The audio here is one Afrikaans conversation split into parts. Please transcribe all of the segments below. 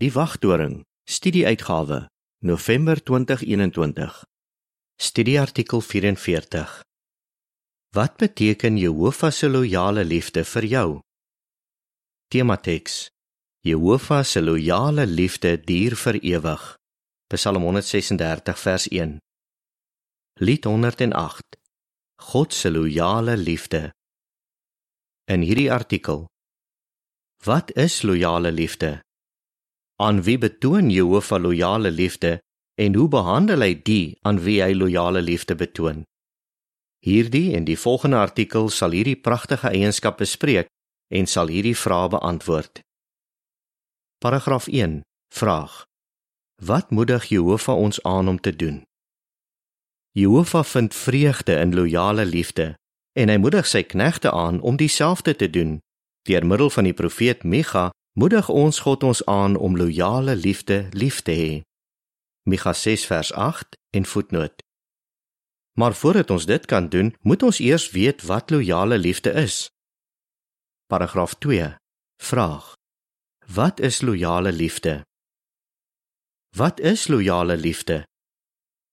Die Wagdoring, Studie-uitgawe, November 2021. Studieartikel 44. Wat beteken Jehovah se loyale liefde vir jou? Temateks: Jehovah se loyale liefde duur vir ewig. Psalm 136 vers 1. Lied 108. God se loyale liefde. In hierdie artikel Wat is loyale liefde? Aan wie betoon Jehovah loyale liefde en hoe behandel hy die aan wie hy loyale liefde betoon? Hierdie en die volgende artikel sal hierdie pragtige eienskap bespreek en sal hierdie vrae beantwoord. Paragraaf 1. Vraag: Wat moedig Jehovah ons aan om te doen? Jehovah vind vreugde in loyale liefde en hy moedig sy knegte aan om dieselfde te doen Deur middel van die profeet Micha moedig ons God ons aan om loyale liefde lief te hê. Micha 6 vers 8 en voetnoot. Maar voordat ons dit kan doen, moet ons eers weet wat loyale liefde is. Paragraaf 2. Vraag: Wat is loyale liefde? Wat is loyale liefde?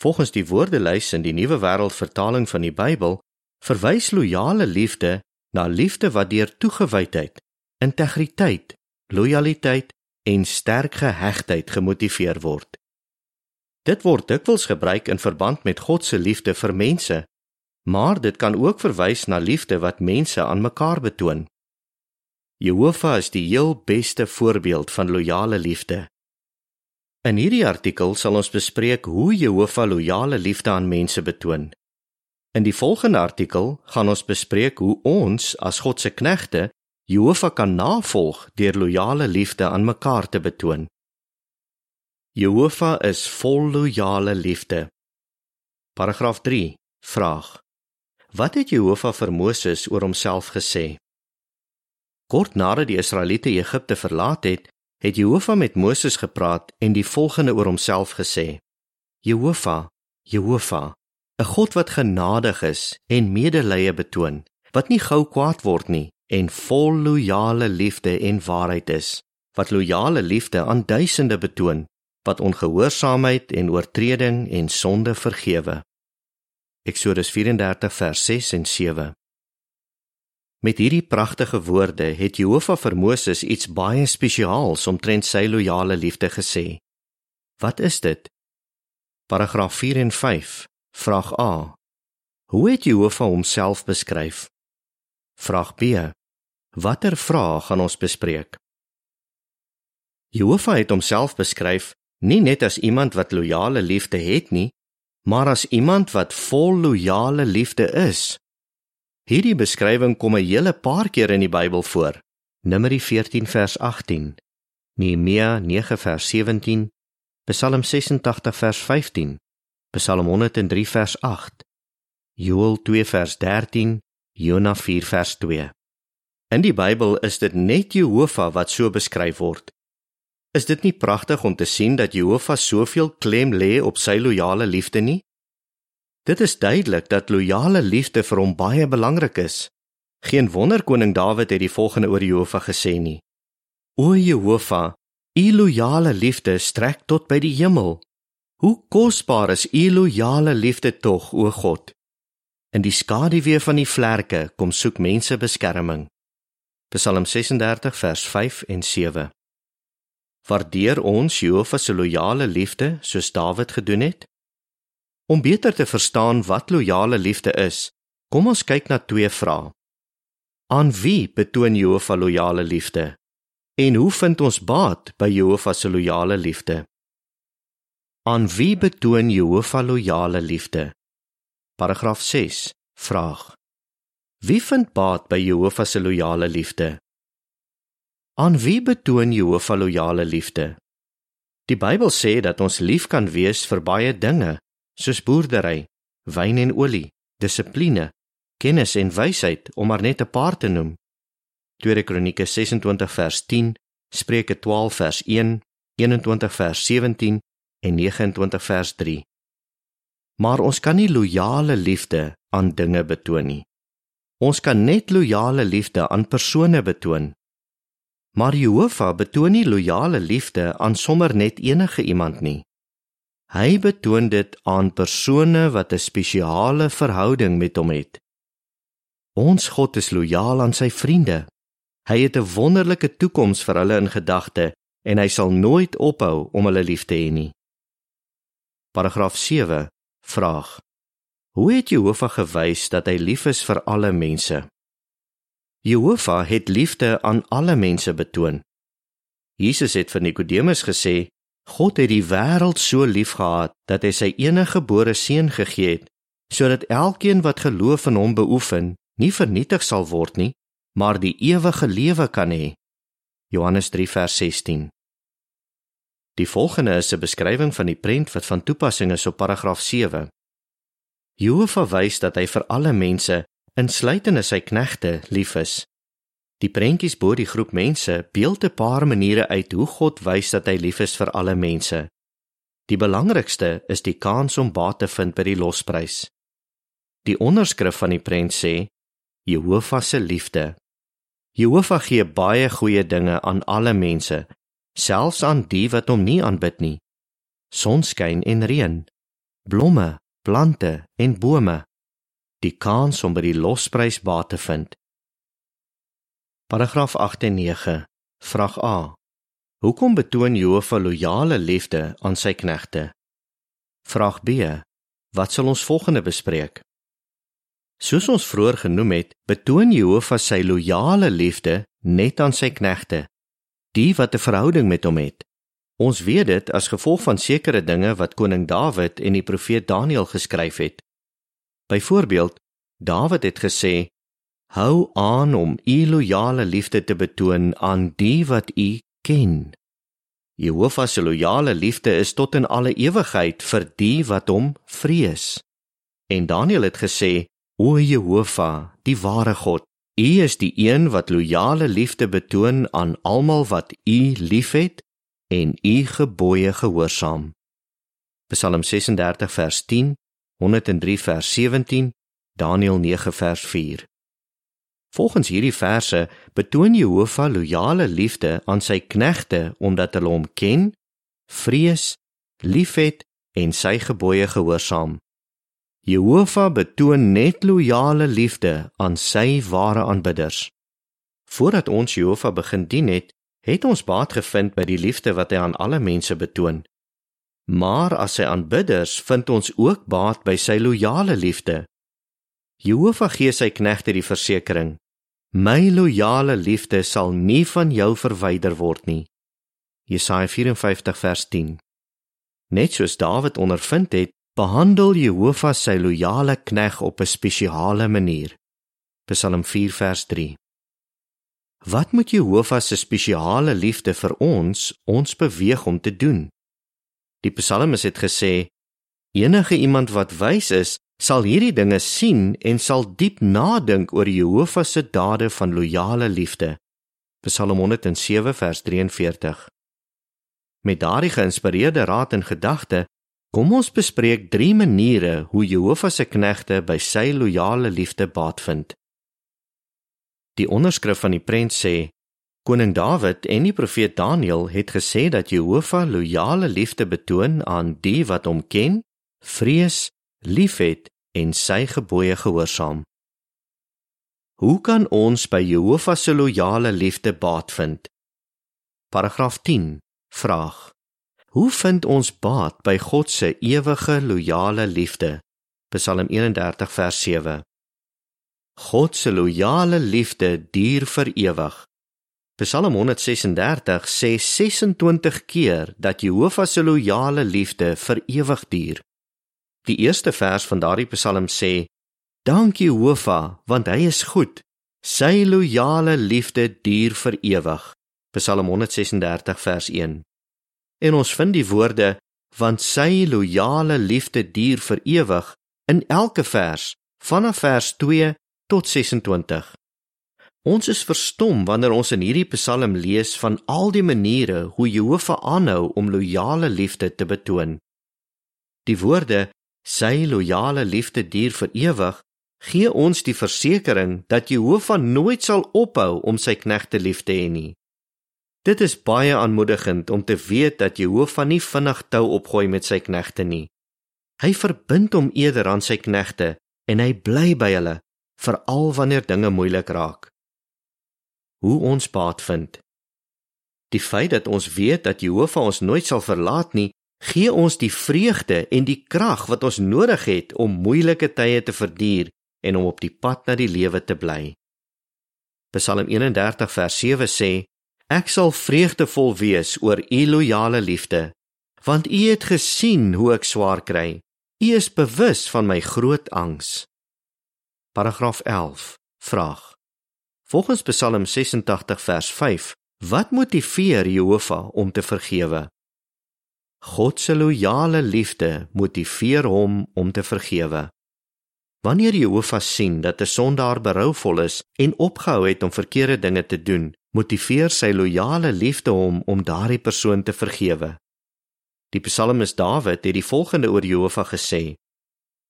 Volgens die woordelys in die Nuwe Wêreld Vertaling van die Bybel, verwys loyale liefde na liefde wat deur toegewydheid, integriteit, lojaliteit en sterk gehegtheid gemotiveer word. Dit word dikwels gebruik in verband met God se liefde vir mense, maar dit kan ook verwys na liefde wat mense aan mekaar betoon. Jehovah is die heel beste voorbeeld van loyale liefde. In hierdie artikel sal ons bespreek hoe Jehovah loyale liefde aan mense betoon. In die volgende artikel gaan ons bespreek hoe ons as God se knegte Jehovah kan navolg deur loyale liefde aan mekaar te betoon. Jehovah is vol loyale liefde. Paragraaf 3. Vraag: Wat het Jehovah vir Moses oor homself gesê? Kort nadat die Israeliete Egipte verlaat het, het Jehovah met Moses gepraat en die volgende oor homself gesê: Jehovah, Jehovah, 'n God wat genadig is en medelee betoon, wat nie gou kwaad word nie en vol loyale liefde en waarheid is, wat loyale liefde aan duisende betoon, wat ongehoorsaamheid en oortreding en sonde vergewe. Eksodus 34 vers 6 en 7. Met hierdie pragtige woorde het Jehovah vir Moses iets baie spesiaals omtrent sy loyale liefde gesê. Wat is dit? Paragraaf 4 en Vraag A. Hoe het Jehovah homself beskryf? Vraag B. Watter vrae gaan ons bespreek? Jehovah het homself beskryf nie net as iemand wat loyale liefde het nie, maar as iemand wat vol loyale liefde is. Hierdie beskrywing kom 'n hele paar keer in die Bybel voor. Numeri 14 vers 18, Nehemia 9 vers 17, Psalm 86 vers 15 Psalm 103 vers 8, Joël 2 vers 13, Jona 4 vers 2. In die Bybel is dit net Jehovah wat so beskryf word. Is dit nie pragtig om te sien dat Jehovah soveel klem lê op sy loyale liefde nie? Dit is duidelik dat loyale liefde vir hom baie belangrik is. Geen wonder koning Dawid het die volgende oor Jehovah gesê nie: O Jehovah, u loyale liefde strek tot by die hemel. Hoe kosbaar is u loyale liefde tog, o God. In die skaduwee van die vlerke kom soek mense beskerming. Psalm 36 vers 5 en 7. Waardeer ons Jehovah se loyale liefde soos Dawid gedoen het? Om beter te verstaan wat loyale liefde is, kom ons kyk na twee vrae. Aan wie betoon Jehovah loyale liefde? En hoe vind ons baat by Jehovah se loyale liefde? Aan wie betoon Jehovah loyale liefde? Paragraaf 6. Vraag: Wie vind baat by Jehovah se loyale liefde? Aan wie betoon Jehovah loyale liefde? Die Bybel sê dat ons lief kan wees vir baie dinge, soos boerdery, wyn en olie, dissipline, kennis en wysheid om maar net 'n paar te noem. 2 Kronieke 26 vers 10, Spreuke 12 vers 1, 21 vers 17 en 29 vers 3. Maar ons kan nie loyale liefde aan dinge betoon nie. Ons kan net loyale liefde aan persone betoon. Maar Jehovah betoon nie loyale liefde aan sommer net enige iemand nie. Hy betoon dit aan persone wat 'n spesiale verhouding met hom het. Ons God is lojaal aan sy vriende. Hy het 'n wonderlike toekoms vir hulle in gedagte en hy sal nooit ophou om hulle lief te hê nie. Paragraaf 7 vraag: Hoe het Jehovah gewys dat hy lief is vir alle mense? Jehovah het liefde aan alle mense betoon. Jesus het vir Nikodemus gesê God het die wêreld so liefgehad dat hy sy eniggebore seun gegee het sodat elkeen wat geloof in hom beoefen nie vernietig sal word nie maar die ewige lewe kan hê Johannes 3 vers 16 Die volgende is 'n beskrywing van die prent wat van toepassing is op paragraaf 7 Jehovah wys dat hy vir alle mense insluitende sy knegte lief is Die prentjies bo die groep mense beeld 'n paar maniere uit hoe God wys dat hy lief is vir alle mense. Die belangrikste is die kans om baat te vind by die losprys. Die onderskrif van die prent sê: Jehovah se liefde. Jehovah gee baie goeie dinge aan alle mense, selfs aan die wat hom nie aanbid nie. Sonskyn en reën, blomme, plante en bome. Die kans om by die losprys baat te vind. Paragraaf 8 en 9. Vraag A. Hoekom betoon Jehovah loyale liefde aan sy knegte? Vraag B. Wat sal ons volgende bespreek? Soos ons vroeër genoem het, betoon Jehovah sy loyale liefde net aan sy knegte, die wat 'n verhouding met hom het. Ons weet dit as gevolg van sekere dinge wat koning Dawid en die profeet Daniël geskryf het. Byvoorbeeld, Dawid het gesê Hou aan om u loyale liefde te betoon aan die wat u ken. Jehovah se loyale liefde is tot in alle ewigheid vir die wat hom vrees. En Daniël het gesê: O Jehovah, die ware God, U is die een wat loyale liefde betoon aan almal wat U liefhet en U gebooie gehoorsaam. Psalm 36 vers 10, 103 vers 17, Daniël 9 vers 4. Volgens hierdie verse betoon Jehovah loyale liefde aan sy knegte omdat hulle hom ken, vrees, liefhet en sy gebooie gehoorsaam. Jehovah betoon net loyale liefde aan sy ware aanbidders. Voordat ons Jehovah begin dien het, het ons baat gevind by die liefde wat hy aan alle mense betoon. Maar as sy aanbidders vind ons ook baat by sy loyale liefde. Jehovah gee sy knegte die versekering: My loyale liefde sal nie van jou verwyder word nie. Jesaja 54 vers 10. Net soos Dawid ondervind het, behandel Jehovah sy loyale knegg op 'n spesiale manier. Psalm 4 vers 3. Wat moet Jehovah se spesiale liefde vir ons ons beweeg om te doen? Die Psalmis het gesê: Enige iemand wat wys is, sal hierdie dinge sien en sal diep nadink oor Jehovah se dade van loyale liefde. Psalm 107 vers 43. Met daardie geïnspireerde raad en gedagte, kom ons bespreek drie maniere hoe Jehovah se knegte by sy loyale liefde baat vind. Die onderskrif van die prent sê: Koning Dawid en die profeet Daniël het gesê dat Jehovah loyale liefde betoon aan die wat hom ken, vrees liefhet en sy gebooie gehoorsaam. Hoe kan ons by Jehovah se loyale liefde baat vind? Paragraaf 10 vraag: Hoe vind ons baat by God se ewige loyale liefde? Psalm 31 vers 7. God se loyale liefde duur vir ewig. Psalm 136 sê 26 keer dat Jehovah se loyale liefde vir ewig duur. Die eerste vers van daardie Psalm sê: Dankie Jehovah, want hy is goed. Sy loyale liefde duur vir ewig. Psalm 136 vers 1. En ons vind die woorde want sy loyale liefde duur vir ewig in elke vers vanaf vers 2 tot 26. Ons is verstom wanneer ons in hierdie Psalm lees van al die maniere hoe Jehovah aanhou om loyale liefde te betoon. Die woorde sy loyale liefde duur vir ewig, gee ons die versekering dat Jehovah nooit sal ophou om sy knegte lief te hê nie. Dit is baie aanmoedigend om te weet dat Jehovah nie vinnig tou opgooi met sy knegte nie. Hy verbind hom eerder aan sy knegte en hy bly by hulle veral wanneer dinge moeilik raak. Hoe ons baat vind. Die feit dat ons weet dat Jehovah ons nooit sal verlaat nie, gee ons die vreugde en die krag wat ons nodig het om moeilike tye te verduur en om op die pad na die lewe te bly. Psalm 31 vers 7 sê: Ek sal vreugdevol wees oor u loyale liefde, want u het gesien hoe ek swaar kry. U is bewus van my groot angs. Paragraaf 11. Vraag. Volgens Psalm 86 vers 5, wat motiveer Jehovah om te vergewe? God se loyale liefde motiveer hom om te vergewe. Wanneer Jehovah sien dat 'n sondaar berouvol is en opgehou het om verkeerde dinge te doen, motiveer sy loyale liefde hom om daardie persoon te vergewe. Die Psalmis Dawid het die volgende oor Jehovah gesê: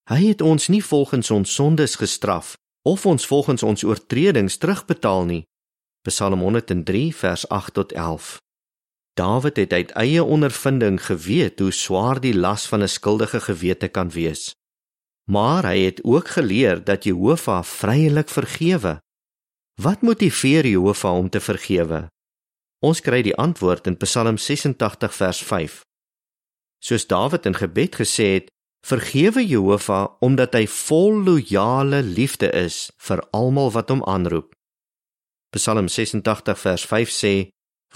Hy het ons nie volgens ons sondes gestraf of ons volgens ons oortredings terugbetaal nie. Psalm 103 vers 8 tot 11. Dawid het uit eie ondervinding geweet hoe swaar die las van 'n skuldige gewete kan wees. Maar hy het ook geleer dat Jehovah vryelik vergewe. Wat motiveer Jehovah om te vergewe? Ons kry die antwoord in Psalm 86 vers 5. Soos Dawid in gebed gesê het, vergewe Jehovah omdat hy vol loyale liefde is vir almal wat hom aanroep. Psalm 86 vers 5 sê: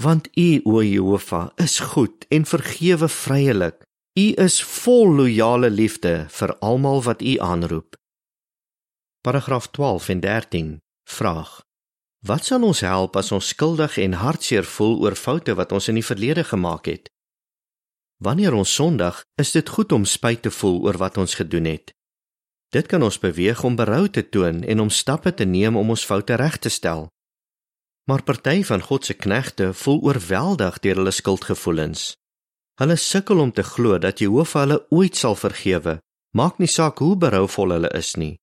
Want U, o Jehovah, is goed en vergewe vryelik. U is vol loyale liefde vir almal wat U aanroep. Paragraaf 12 en 13 vraag: Wat sal ons help as ons skuldig en hartseer voel oor foute wat ons in die verlede gemaak het? Wanneer ons sondig, is dit goed om spyt te voel oor wat ons gedoen het. Dit kan ons beweeg om berou te toon en om stappe te neem om ons foute reg te stel. Maar party van God se knegte voel oorweldig deur hulle skuldgevoelens. Hulle sukkel om te glo dat Jehovah hulle ooit sal vergewe, maak nie saak hoe berouvol hulle is nie.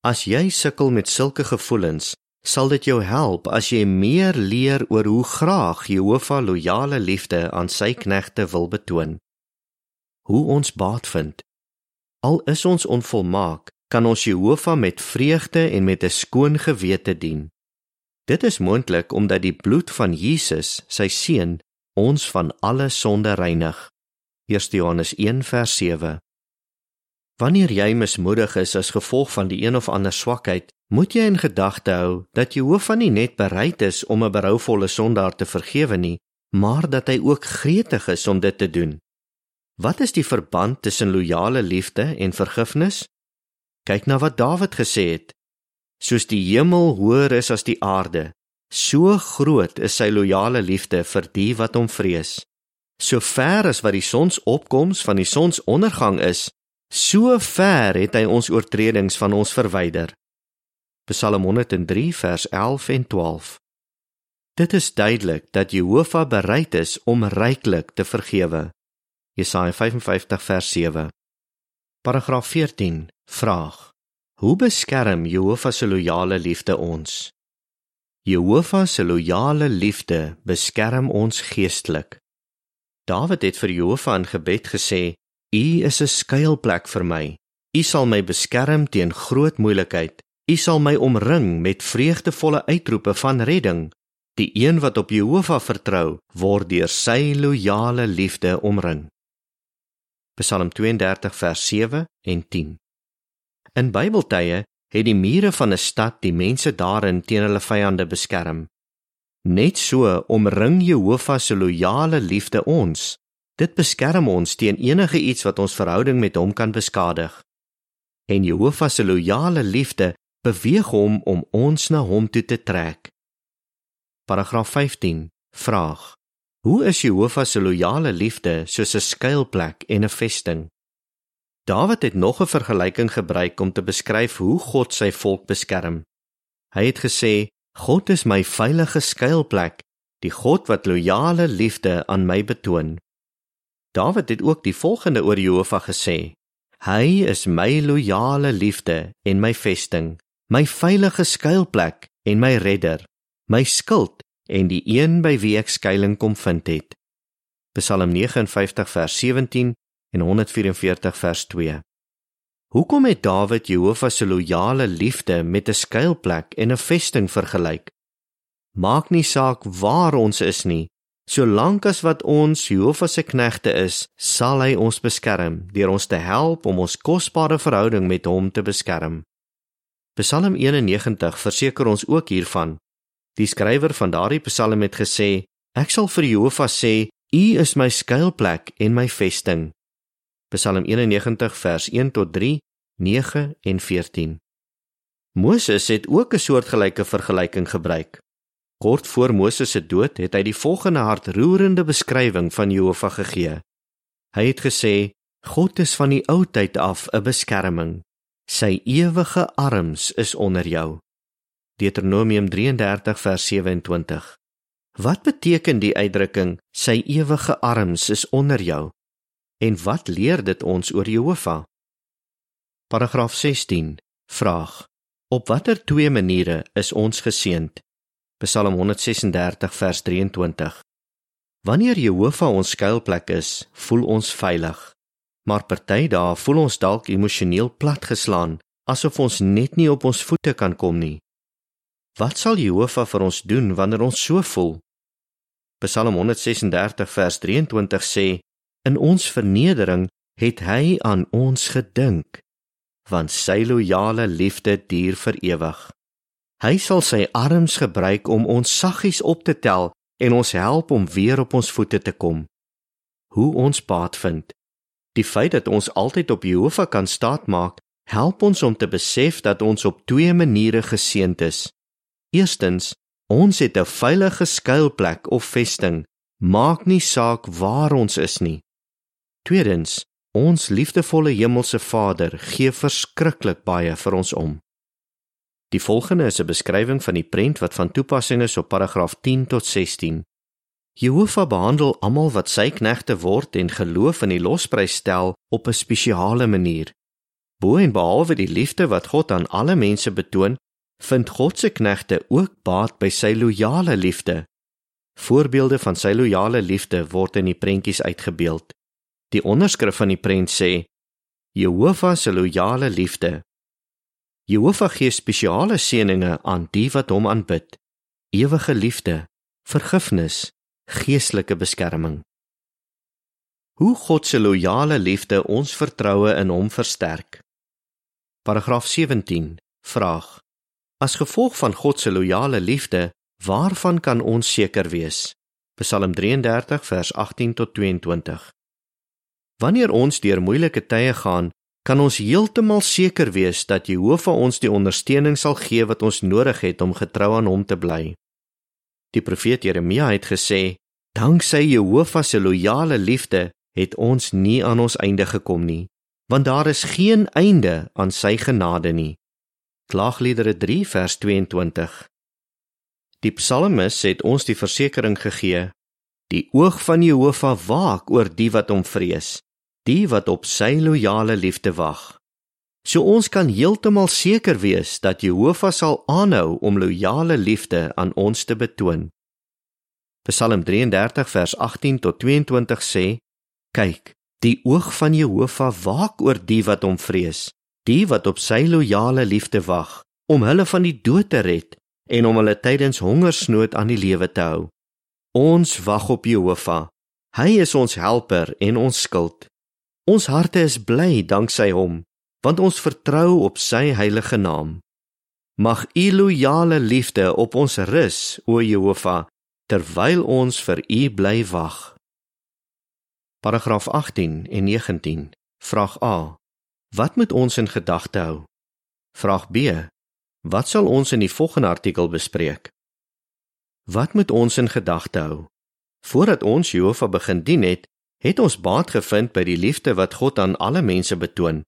As jy sukkel met sulke gevoelens, sal dit jou help as jy meer leer oor hoe graag Jehovah loyale liefde aan sy knegte wil betoon. Hoe ons baat vind. Al is ons onvolmaak, kan ons Jehovah met vreugde en met 'n skoon gewete dien. Dit is moontlik omdat die bloed van Jesus, sy seun, ons van alle sonde reinig. 1 Johannes 1:7. Wanneer jy mismoedig is as gevolg van die een of ander swakheid, moet jy in gedagte hou dat Jehovah nie net bereid is om 'n berouvolle sondaar te vergewe nie, maar dat hy ook gretig is om dit te doen. Wat is die verband tussen loyale liefde en vergifnis? Kyk na wat Dawid gesê het soos die hemel hoër is as die aarde, so groot is sy loyale liefde vir die wat hom vrees. So ver as wat die sonsopkoms van die sonsondergang is, so ver het hy ons oortredings van ons verwyder. Psalm 103 vers 11 en 12. Dit is duidelik dat Jehovah bereid is om ryklik te vergewe. Jesaja 55 vers 7. Paragraaf 14. Vraag: Hoe beskerm Jehovah se loyale liefde ons? Jehovah se loyale liefde beskerm ons geestelik. Dawid het vir Jehovah in gebed gesê: U is 'n skuilplek vir my. U sal my beskerm teen groot moeilikheid. U sal my omring met vreugdevolle uitroepe van redding. Die een wat op Jehovah vertrou, word deur sy loyale liefde omring. Psalm 32 vers 7 en 10. In Bybeltye het die mure van 'n stad die mense daarin teen hulle vyande beskerm. Net so omring Jehovah se loyale liefde ons. Dit beskerm ons teen enige iets wat ons verhouding met hom kan beskadig. En Jehovah se loyale liefde beweeg hom om ons na hom toe te trek. Paragraaf 15. Vraag: Hoe is Jehovah se loyale liefde soos 'n skuilplek en 'n vesting? Dawid het nog 'n vergelyking gebruik om te beskryf hoe God sy volk beskerm. Hy het gesê: "God is my veilige skuilplek, die God wat loyale liefde aan my betoon." Dawid het ook die volgende oor Jehovah gesê: "Hy is my loyale liefde en my vesting, my veilige skuilplek en my redder, my skild en die een by wie ek skuilings kom vind het. Psalm 59 vers 17 en 144 vers 2. Hoekom het Dawid Jehovah se loyale liefde met 'n skuilplek en 'n vesting vergelyk? Maak nie saak waar ons is nie, solank as wat ons Jehovah se knegte is, sal hy ons beskerm deur ons te help om ons kosbare verhouding met hom te beskerm. Psalm 91 verseker ons ook hiervan. Die skrywer van daardie Psalm het gesê: Ek sal vir Jehovah sê, U is my skuilplek en my vesting. Psalm 91 vers 1 tot 3, 9 en 14. Moses het ook 'n soortgelyke vergelyking gebruik. Kort voor Moses se dood het hy die volgende hartroerende beskrywing van Jehovah gegee. Hy het gesê: God is van die ou tyd af 'n beskerming. Sy ewige arms is onder jou. Deuteronomium 33 vers 27. Wat beteken die uitdrukking sy ewige arms is onder jou? En wat leer dit ons oor Jehovah? Paragraaf 16. Vraag: Op watter twee maniere is ons geseënd? Psalm 136 vers 23. Wanneer Jehovah ons skuilplek is, voel ons veilig. Maar party dae voel ons dalk emosioneel platgeslaan, asof ons net nie op ons voete kan kom nie. Wat sal Jehovah vir ons doen wanneer ons so voel? Psalm 136 vers 23 sê: In ons vernedering het hy aan ons gedink, want sy loyale liefde duur vir ewig. Hy sal sy arms gebruik om ons saggies op te tel en ons help om weer op ons voete te kom. Hoe ons baat vind. Die feit dat ons altyd op Jehovah kan staatmaak, help ons om te besef dat ons op twee maniere geseënd is. Eerstens, ons het 'n veilige skuilplek of vesting, maak nie saak waar ons is nie. Tweedens, ons liefdevolle hemelse Vader gee verskriklik baie vir ons om. Die volgende is 'n beskrywing van die prent wat van toepassing is op paragraaf 10 tot 16. Jehovah behandel almal wat sy knegte word en geloof in die losprys stel op 'n spesiale manier. Bo en behalwe die liefde wat God aan alle mense betoon, vind God se knegte ook baat by sy loyale liefde. Voorbeelde van sy loyale liefde word in die prentjies uitgebeeld. Die onderskrif van die prent sê: Jehovah se loyale liefde. Jehovah gee spesiale seënings aan die wat hom aanbid. Ewige liefde, vergifnis, geestelike beskerming. Hoe God se loyale liefde ons vertroue in hom versterk. Paragraaf 17 vraag: As gevolg van God se loyale liefde, waarvan kan ons seker wees? Psalm 33 vers 18 tot 22. Wanneer ons deur moeilike tye gaan, kan ons heeltemal seker wees dat Jehovah ons die ondersteuning sal gee wat ons nodig het om getrou aan hom te bly. Die profeet Jeremia het gesê: "Danksy Jehovah se loyale liefde het ons nie aan ons einde gekom nie, want daar is geen einde aan sy genade nie." Klaagliedere 3 vers 22. Die psalmis het ons die versekering gegee: "Die oog van Jehovah waak oor die wat hom vrees." die wat op sy loyale liefde wag. So ons kan heeltemal seker wees dat Jehovah sal aanhou om loyale liefde aan ons te betoon. Psalm 33 vers 18 tot 22 sê: Kyk, die oog van Jehovah waak oor die wat hom vrees, die wat op sy loyale liefde wag, om hulle van die dood te red en om hulle tydens hongersnood aan die lewe te hou. Ons wag op Jehovah. Hy is ons helper en ons skild. Ons harte is bly danksy hom, want ons vertrou op sy heilige naam. Mag u loyale liefde op ons rus, o Jehovah, terwyl ons vir u bly wag. Paragraaf 18 en 19. Vraag A. Wat moet ons in gedagte hou? Vraag B. Wat sal ons in die volgende artikel bespreek? Wat moet ons in gedagte hou? Voordat ons Jehovah begin dien het, het ons baat gevind by die liefde wat God aan alle mense betoon.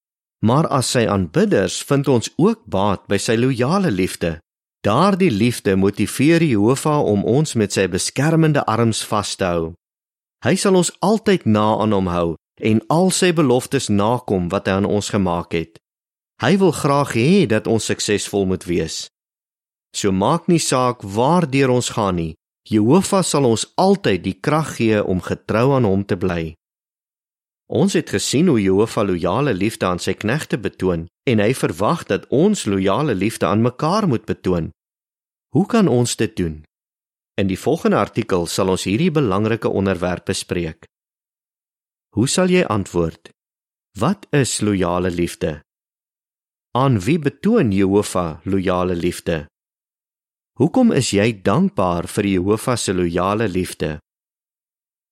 Maar as sy aanbidders vind ons ook baat by sy loyale liefde. Daardie liefde motiveer Jehovah om ons met sy beskermende arms vas te hou. Hy sal ons altyd na aan hom hou en al sy beloftes nakom wat hy aan ons gemaak het. Hy wil graag hê dat ons suksesvol moet wees. So maak nie saak waar deur ons gaan nie, Jehovah sal ons altyd die krag gee om getrou aan hom te bly. Ons het gesien hoe Jehovah loyale liefde aan sy knegte betoon en hy verwag dat ons loyale liefde aan mekaar moet betoon. Hoe kan ons dit doen? In die volgende artikel sal ons hierdie belangrike onderwerp bespreek. Hoe sal jy antwoord? Wat is loyale liefde? Aan wie betoon Jehovah loyale liefde? Hoekom is jy dankbaar vir Jehovah se loyale liefde?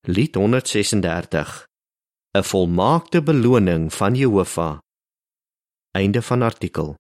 Lied 136 'n volmaakte beloning van Jehovah. Einde van artikel.